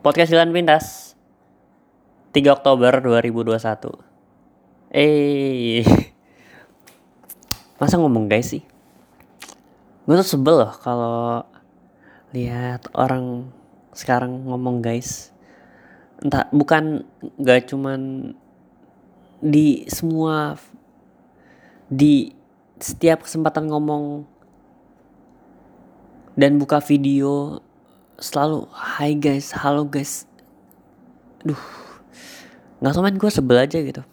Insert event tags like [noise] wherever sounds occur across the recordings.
Podcast Jalan Pintas. 3 Oktober 2021 Eh. [laughs] Masa ngomong guys sih? Gue tuh sebel loh kalau lihat orang sekarang ngomong guys. Entah bukan gak cuman di semua di setiap kesempatan ngomong dan buka video selalu hi guys halo guys. Duh nggak tau main gue sebel aja gitu.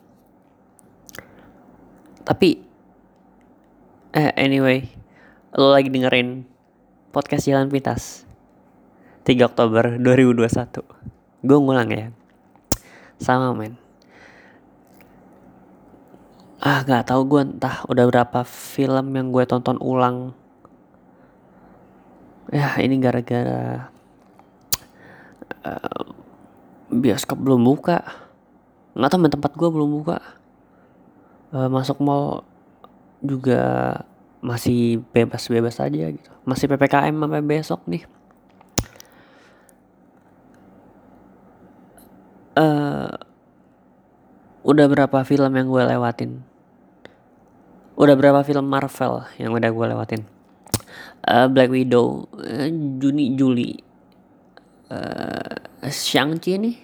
Tapi eh anyway lo lagi dengerin podcast jalan pintas 3 Oktober 2021 gue ngulang ya. Sama men. Ah gak tau gue entah udah berapa film yang gue tonton ulang. Ya ini gara-gara bioskop belum buka. Nggak tahu tempat gue belum buka. Uh, masuk mall juga masih bebas-bebas aja gitu. Masih ppkm sampai besok nih. Uh, udah berapa film yang gue lewatin? Udah berapa film Marvel yang udah gue lewatin? Uh, Black Widow uh, Juni Juli Shang-Chi nih.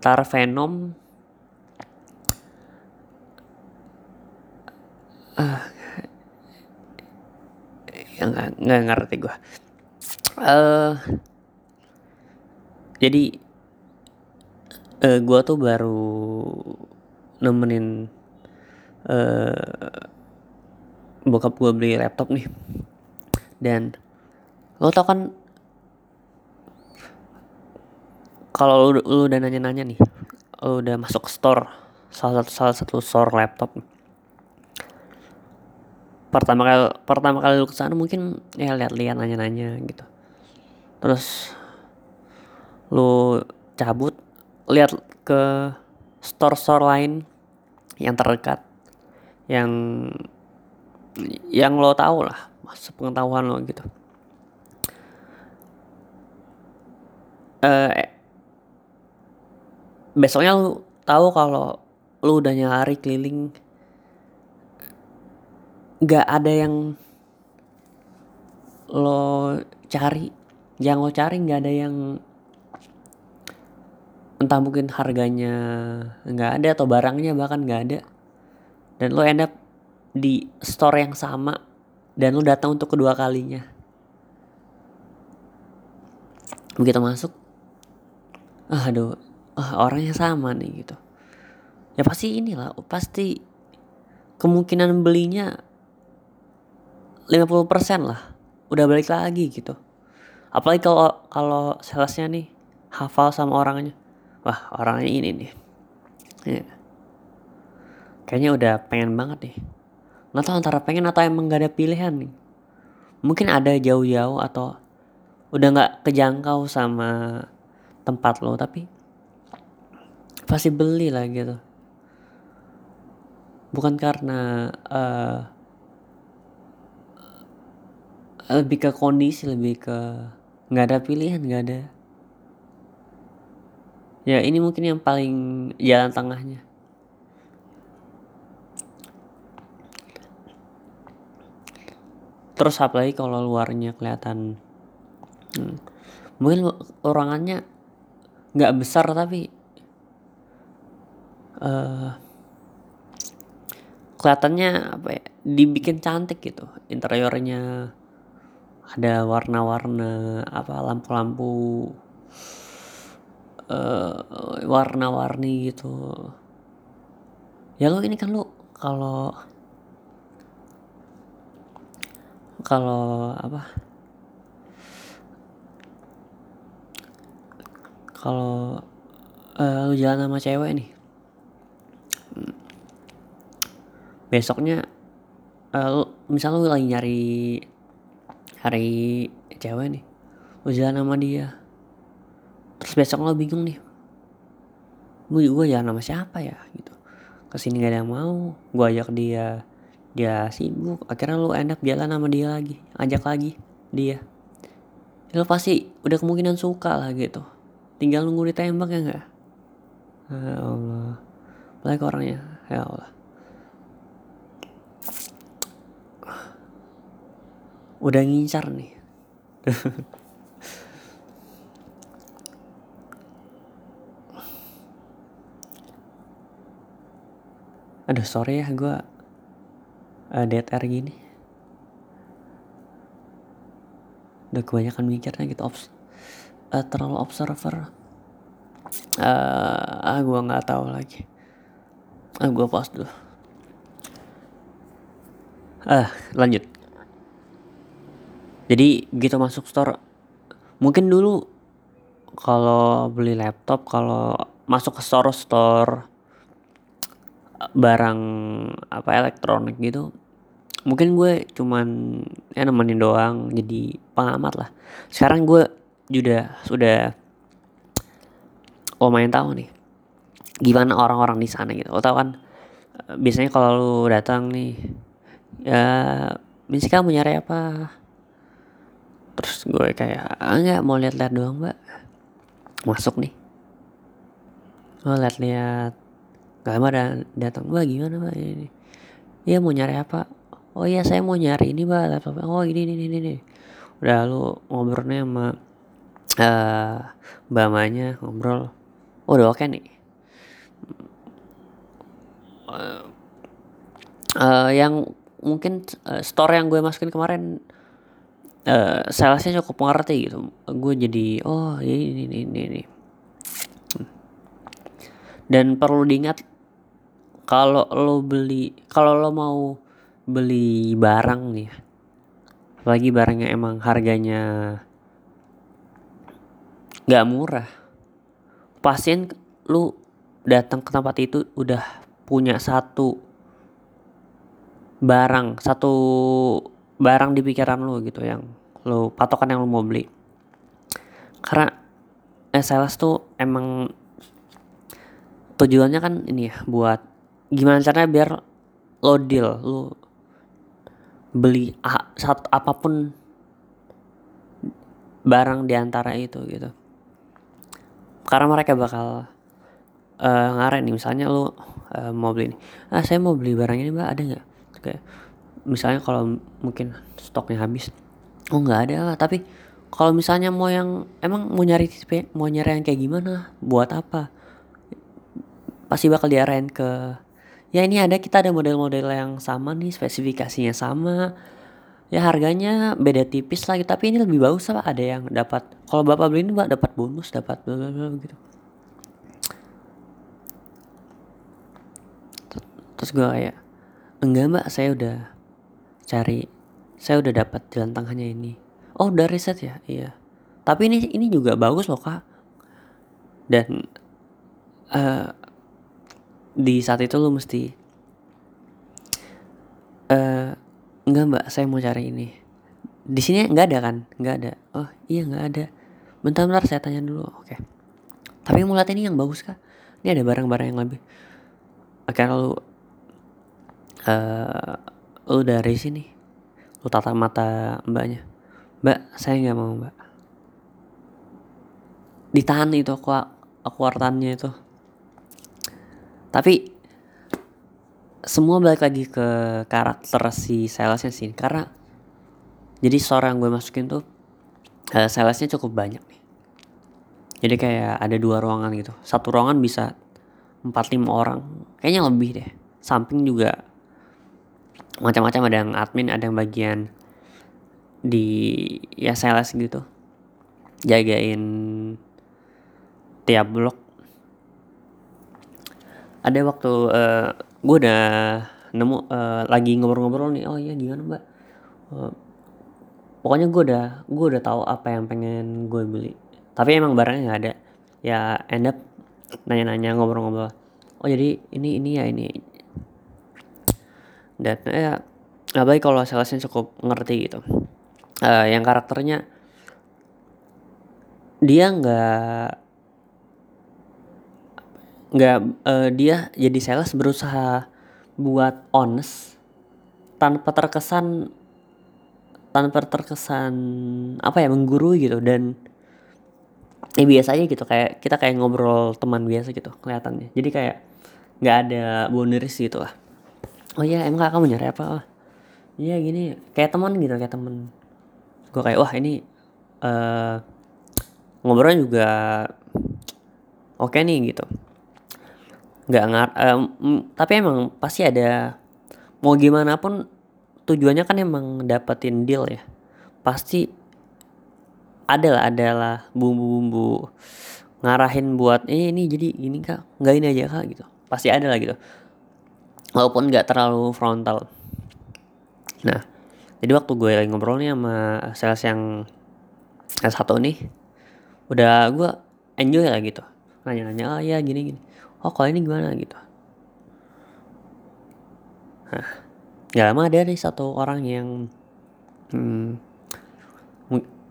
Tar Venom. Uh, nggak ngerti gue uh, jadi uh, gue tuh baru nemenin uh, bokap gue beli laptop nih. Dan lo tau kan kalau lu, lu udah nanya-nanya nih lu udah masuk store salah satu salah satu store laptop. Pertama kali pertama kali lu ke sana mungkin ya lihat-lihat nanya-nanya gitu. Terus lu cabut lihat ke store-store lain yang terdekat yang yang lo tahu lah sepengetahuan lo gitu. Uh, besoknya lu tahu kalau lu udah nyari keliling nggak ada yang lo cari. Yang lo cari nggak ada yang entah mungkin harganya nggak ada atau barangnya bahkan nggak ada. Dan lo end up di store yang sama dan lo datang untuk kedua kalinya. Begitu masuk aduh ah, orangnya sama nih gitu. Ya pasti inilah pasti kemungkinan belinya 50% lah udah balik lagi gitu. Apalagi kalau kalau salesnya nih hafal sama orangnya wah orangnya ini nih. Ya. kayaknya udah pengen banget nih nggak tahu antara pengen atau emang gak ada pilihan nih. Mungkin ada jauh-jauh atau udah nggak kejangkau sama tempat lo tapi pasti beli lah gitu. Bukan karena uh, lebih ke kondisi lebih ke nggak ada pilihan nggak ada. Ya ini mungkin yang paling jalan tengahnya. Terus apalagi kalau luarnya kelihatan hmm, mungkin orangannya nggak besar tapi uh, kelihatannya apa ya dibikin cantik gitu. Interiornya ada warna-warna apa lampu-lampu uh, warna-warni gitu. Ya lo ini kan lo kalau kalau apa kalau uh, lu jalan sama cewek nih besoknya uh, misal lu lagi nyari hari cewek nih lu jalan sama dia. Terus besok lo bingung nih gue gue jalan sama siapa ya? Gitu. Ke sini gak ada yang mau gue ajak dia dia sibuk. Akhirnya lu enak jalan sama dia lagi ajak lagi dia. Lo pasti udah kemungkinan suka lah gitu. Tinggal nunggu ditembak ya enggak ya Allah. Baik orangnya ya Allah udah ngincar nih. Aduh sorry ya gue uh, dead air gini. Udah kebanyakan mikirnya gitu obs uh, terlalu observer. Uh, ah gue nggak tahu lagi. Ah gue pause dulu. Ah lanjut jadi gitu masuk store mungkin dulu kalau beli laptop kalau masuk ke store store barang apa elektronik gitu mungkin gue cuman ya nemenin doang jadi pengamat lah. Sekarang gue juga sudah lumayan tahu nih gimana orang-orang di sana gitu. Lo tau kan biasanya kalau lu datang nih ya misi kamu nyari apa terus gue kayak ah, nggak mau lihat-lihat doang mbak masuk nih oh lihat-lihat Gak lama dan datang, mbak gimana mbak ini? Iya mau nyari apa? Oh iya saya mau nyari ini mbak laptopnya. Oh ini ini ini ini. Udah lu ngobrolnya sama uh, mbak Manya ngobrol. Oh udah oke okay nih. Uh, uh, yang mungkin uh, store yang gue masukin kemarin uh, salesnya cukup mengerti gitu. Gue jadi oh ini ini ini ini. Dan perlu diingat kalau lo beli kalau lo mau beli barang nih apalagi barangnya emang harganya nggak murah pasien lu datang ke tempat itu udah punya satu barang satu barang di pikiran lo gitu yang lo patokan yang lo mau beli. Karena eh, sales tuh emang tujuannya kan ini ya buat gimana caranya biar lo deal lo beli saat apa pun barang di antara itu gitu. Karena mereka bakal uh, ngaren nih misalnya lo uh, mau beli ini ah saya mau beli barang ini mbak ada nggak? Kayak misalnya kalau mungkin stoknya habis oh nggak ada lah. Tapi kalau misalnya mau yang emang mau nyari tipe mau nyari yang kayak gimana buat apa? Pasti bakal diarahin ke ya ini ada kita ada model-model yang sama nih spesifikasinya sama. Ya harganya beda tipis lagi tapi ini lebih bagus apa ada yang dapat kalau bapak beli ini mbak dapat bonus dapat bla gitu. Terus gue kayak enggak mbak saya udah cari saya udah dapat jalan tengahnya ini. Oh udah riset ya? Iya. Tapi ini ini juga bagus loh kak. Dan uh, di saat itu lu mesti uh, enggak mbak saya mau cari ini. Di sini nggak ada kan? Nggak ada. Oh iya nggak ada. Bentar bentar saya tanya dulu. Oke. Okay. tapi mau lihat ini yang bagus kah ini ada barang-barang yang lebih. Oke lu uh, lu dari sini. Lu tatap mata mbaknya. Mbak saya nggak mau mbak. Ditahan itu aku akuartannya itu. Tapi semua balik lagi ke karakter si salesnya sih. Karena jadi seorang gue masukin tuh uh, salesnya cukup banyak nih. Jadi kayak ada dua ruangan gitu. Satu ruangan bisa empat lima orang. Kayaknya lebih deh. Samping juga macam-macam ada yang admin ada yang bagian di ya sales gitu. Jagain tiap blok. Ada waktu uh, eh, gue udah nemu uh, lagi ngobrol-ngobrol nih oh iya gimana mbak? Uh, pokoknya gue udah gue udah tahu apa yang pengen gue beli. Tapi emang barangnya nggak ada. Ya end up nanya-nanya ngobrol-ngobrol. Oh jadi ini ini ya ini dan ya baik kalau salesnya cukup ngerti gitu. Uh, yang karakternya dia nggak nggak uh, dia jadi sales berusaha buat honest tanpa terkesan tanpa terkesan apa ya menggurui gitu. Dan ya biasa aja gitu kayak kita kayak ngobrol teman biasa gitu kelihatannya. Jadi kayak nggak ada boundaries gitu lah oh iya emang kamu nyari apa? Oh, iya gini kayak teman gitu kayak teman. Gue kayak wah ini uh, ngobrolnya juga oke okay nih gitu. Nggak ngar um, tapi emang pasti ada mau gimana pun tujuannya kan emang dapetin deal ya. Pasti adalah adalah bumbu-bumbu ngarahin buat eh ini jadi ini kak. Nggak ini aja kak gitu. Pasti ada lah gitu walaupun nggak terlalu frontal. Nah jadi waktu gue lagi ngobrol nih sama sales yang S1 nih udah gue enjoy lah gitu. Nanya-nanya oh ya gini gini. Oh kalau ini gimana? gitu. Nah gak lama ada nih satu orang yang hmm,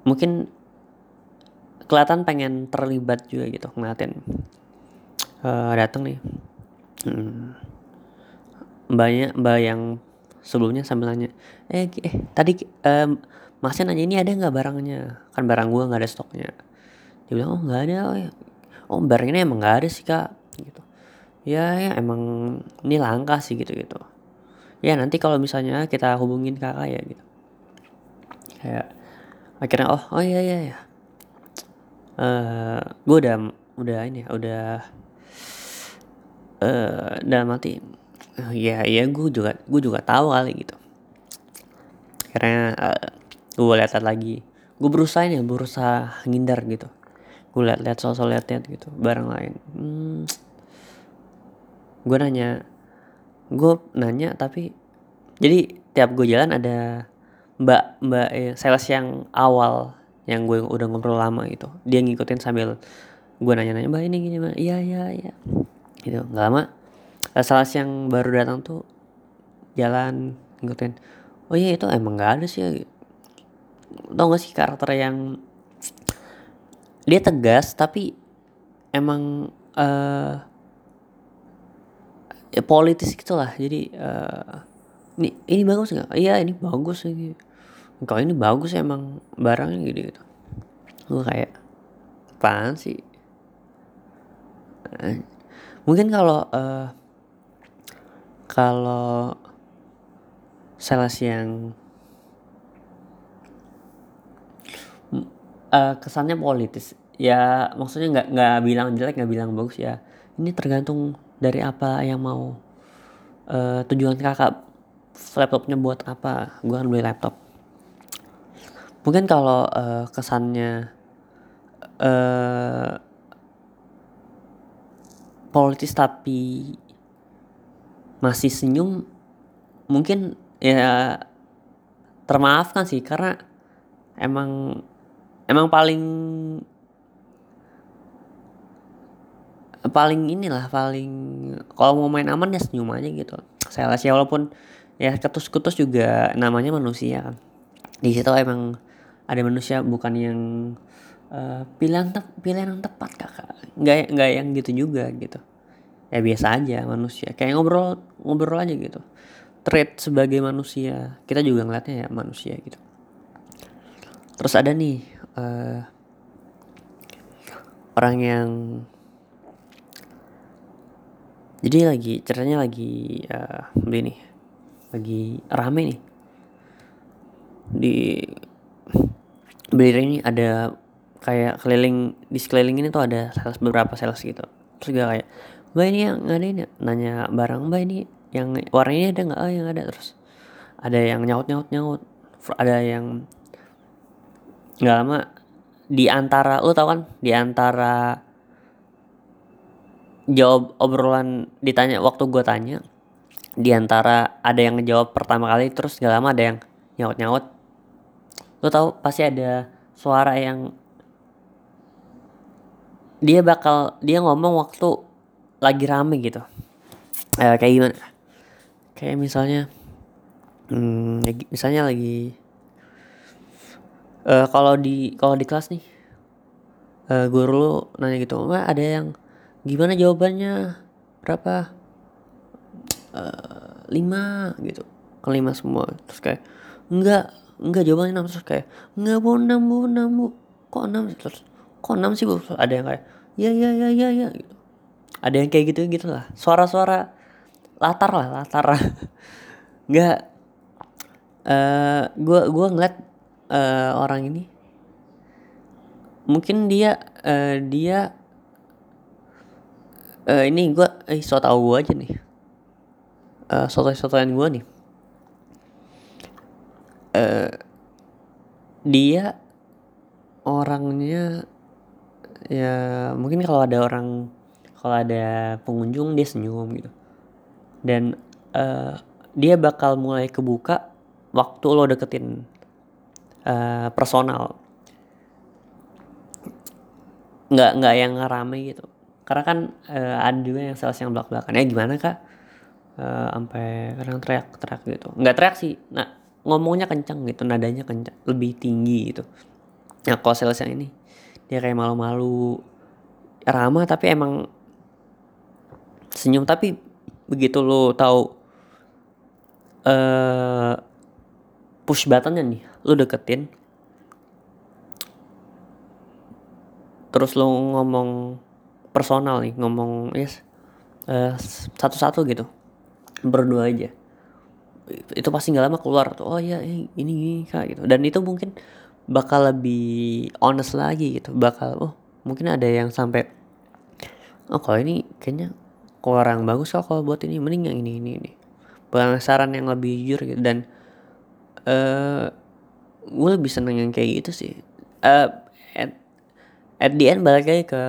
mungkin kelihatan pengen terlibat juga gitu ngeliatin. Uh, datang nih. Hmm, mbaknya mbak yang sebelumnya sambil nanya eh eh tadi um, masnya nanya ini ada nggak barangnya? Kan barang gua nggak ada stoknya. Dia bilang oh nggak ada oh, ya. oh barang ini emang nggak ada sih kak. Gitu. Ya ya emang ini langka sih gitu gitu ya nanti kalau misalnya kita hubungin kakak ya gitu. Kayak akhirnya oh oh iya iya ya uh, eh, gue udah udah ini ya udah uh, dalam mati ya ya gue juga gue juga tahu kali gitu. Karena uh, gue lihat lagi. Gue berusaha ini berusaha ngindar gitu. Gue lihat-lihat sosok lihat-lihat gitu barang lain. Hmm, gue nanya gue nanya tapi jadi tiap gue jalan ada mbak mbak eh, sales yang awal yang gue udah ngobrol lama gitu. Dia ngikutin sambil gue nanya-nanya mbak ini gini mbak. Iya iya iya. Gitu nggak lama salah yang baru datang tuh jalan ngikutin. Oh iya itu emang nggak ada sih. Tau gak sih karakter yang dia tegas tapi emang uh, ya politis gitulah. Jadi uh, ini ini bagus nggak? Iya ini bagus ini. Kalau ini bagus emang barangnya gitu gitu. Gue kayak apaan sih? Eh, mungkin kalau uh, kalau sales yang uh, kesannya politis. Ya maksudnya nggak nggak bilang jelek nggak bilang bagus ya. Ini tergantung dari apa yang mau uh, tujuan kakak laptopnya buat apa. Gue akan beli laptop. Mungkin kalau uh, kesannya uh, politis tapi masih senyum mungkin ya termaafkan sih karena emang emang paling paling inilah paling kalau mau main aman ya senyum aja gitu. Saya ya walaupun ya ketus-ketus juga namanya manusia kan. Di situ emang ada manusia bukan yang uh, pilihan te pilihan yang tepat kakak nggak nggak yang gitu juga gitu ya biasa aja manusia. Kayak ngobrol ngobrol aja gitu. Trait sebagai manusia. Kita juga ngeliatnya ya manusia gitu. Terus ada nih uh, orang yang jadi lagi ceritanya lagi uh, nih. Lagi rame nih. Di beli ini ada kayak keliling di sekeliling ini tuh ada sales beberapa sales gitu. Terus juga kayak mbak ini yang ada ini nanya barang mbak ini yang warnanya ada nggak? Oh yang ada terus ada yang nyaut nyaut. Nyaut ada yang nggak lama di antara lo tau kan? Di antara jawab obrolan ditanya waktu gue tanya di antara ada yang ngejawab pertama kali terus gak lama ada yang nyaut nyaut lo tau pasti ada suara yang dia bakal dia ngomong waktu lagi rame gitu. Eh, kayak gimana? Kayak misalnya hmm, ya misalnya lagi uh, kalau di kalau di kelas nih uh, guru lu nanya gitu nggak ada yang gimana jawabannya? Berapa? Uh, lima gitu. Kelima semua. Terus kayak enggak enggak jawabannya enam. Terus kayak enggak bu enam bu enam bu. Kok enam terus kok enam sih bu? Ada yang kayak ya ya ya ya ya gitu ada yang kayak gitu gitu lah suara-suara latar lah latar. [laughs] Nggak uh, gua gua ngeliat uh, orang ini. Mungkin dia uh, dia uh, ini gue eh so tau gue aja nih. Uh, soto sotoan gue nih. Uh, dia orangnya ya mungkin kalau ada orang kalau ada pengunjung dia senyum gitu. Dan uh, dia bakal mulai kebuka waktu lo deketin uh, personal. Nggak nggak yang rame gitu. Karena kan uh, ada juga yang sales yang belak belakannya gimana kak? Uh, sampai kadang teriak teriak gitu. Nggak teriak sih. Nah ngomongnya kencang gitu. Nadanya kencang lebih tinggi gitu. Nah kalau sales yang ini dia kayak malu-malu. Ramah tapi emang senyum tapi begitu lo tahu uh, push buttonnya nih lo deketin terus lo ngomong personal nih ngomong yes uh, satu-satu gitu berdua aja. Itu pasti nggak lama keluar tuh oh ya ini ini kak gitu. Dan itu mungkin bakal lebih honest lagi gitu bakal oh mungkin ada yang sampai oh kalau ini kayaknya kurang bagus kok kalau buat ini mending yang ini ini ini. Saran yang lebih jujur gitu. Dan uh, gue lebih seneng yang kayak gitu sih. Uh, at the end balik lagi ke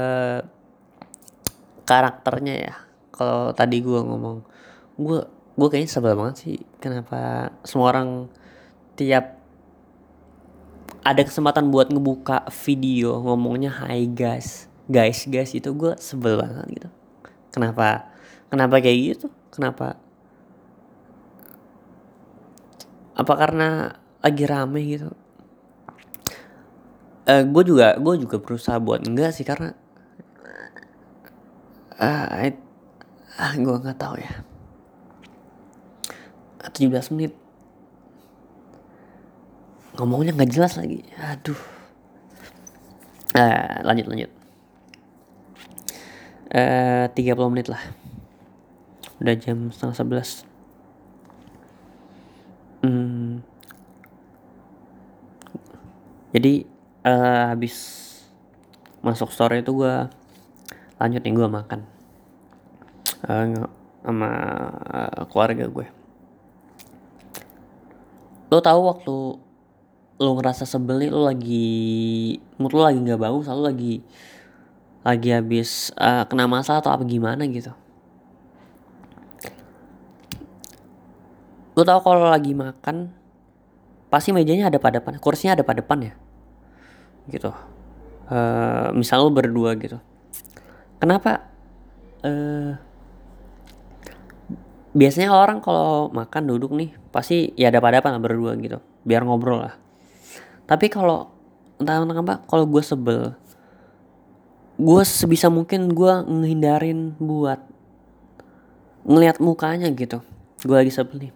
karakternya ya. Kalau tadi gue ngomong gue gue kayaknya sebel banget sih kenapa semua orang tiap ada kesempatan buat ngebuka video ngomongnya hi guys. Guys guys itu gue sebel banget gitu kenapa? Kenapa kayak gitu? Kenapa? Apa karena lagi rame gitu? Uh, eh, gue juga gue juga berusaha buat enggak sih karena uh, I, ah gue nggak tahu ya. 17 menit. Ngomongnya nggak jelas lagi. Aduh. Uh, lanjut lanjut uh, 30 menit lah. Udah jam setengah sebelas. Hmm. jadi uh, habis masuk store itu gue lanjut nih gue makan. Uh, sama uh, keluarga gue. Lo tahu waktu lo ngerasa sebel lo lagi mood lo lagi nggak bagus lo lagi lagi habis uh, kena masalah atau apa gimana gitu. Lo tau kalau lagi makan pasti mejanya ada pada depan kursinya ada pada depan ya? Gitu. Uh, misal lu berdua gitu. Kenapa? Uh, biasanya orang kalau makan duduk nih pasti ya ada pada apa berdua gitu biar ngobrol lah. Tapi kalau entah kenapa kalau gue sebel gue sebisa mungkin gue ngehindarin buat ngelihat mukanya gitu. Gue lagi sebel nih.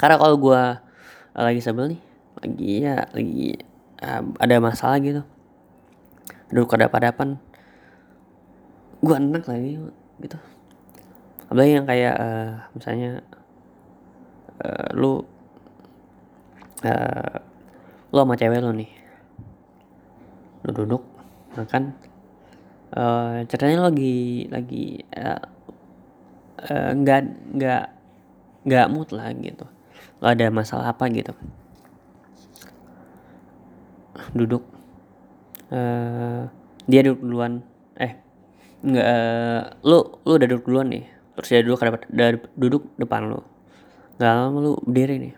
Karena kalau gue lagi sebel nih lagi ya lagi uh, ada masalah gitu. Duduk ada padapan gue enak lagi gitu. Apalagi yang kayak uh, misalnya uh, lu uh, lu sama cewek lu nih. Lu duduk makan uh, ceritanya lagi lagi nggak uh, nggak nggak mood lah gitu. Lo ada masalah apa gitu. Duduk. Uh, dia duduk duluan. Eh nggak uh, lu udah duduk duluan nih. Terus dia duduk ada duduk depan lu. Nggak lama lu berdiri nih.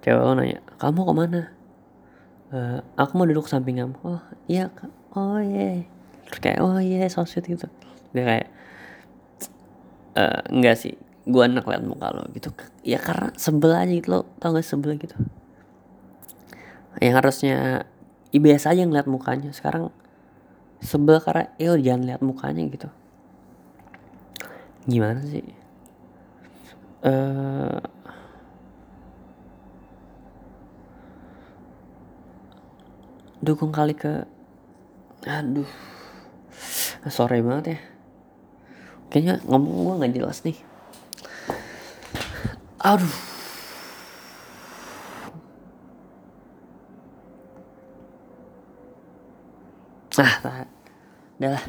Cewek lo nanya kamu ke mana? Uh, aku mau duduk samping kamu. Oh iya oh iya. Yeah. terus kayak oh iya yeah, so sweet gitu. Dia kayak uh, enggak sih. Gua enak liat muka lo gitu. Ya karena sebel aja gitu lo. Tau gak sebel gitu? Yang harusnya ya biasa aja ngeliat mukanya. Sekarang sebel karena eh jangan lihat mukanya gitu. Gimana sih? Uh, dukung kali ke aduh. Sore banget ya. Kayaknya ngomong gue nggak jelas nih. Aduh. Ah udah lah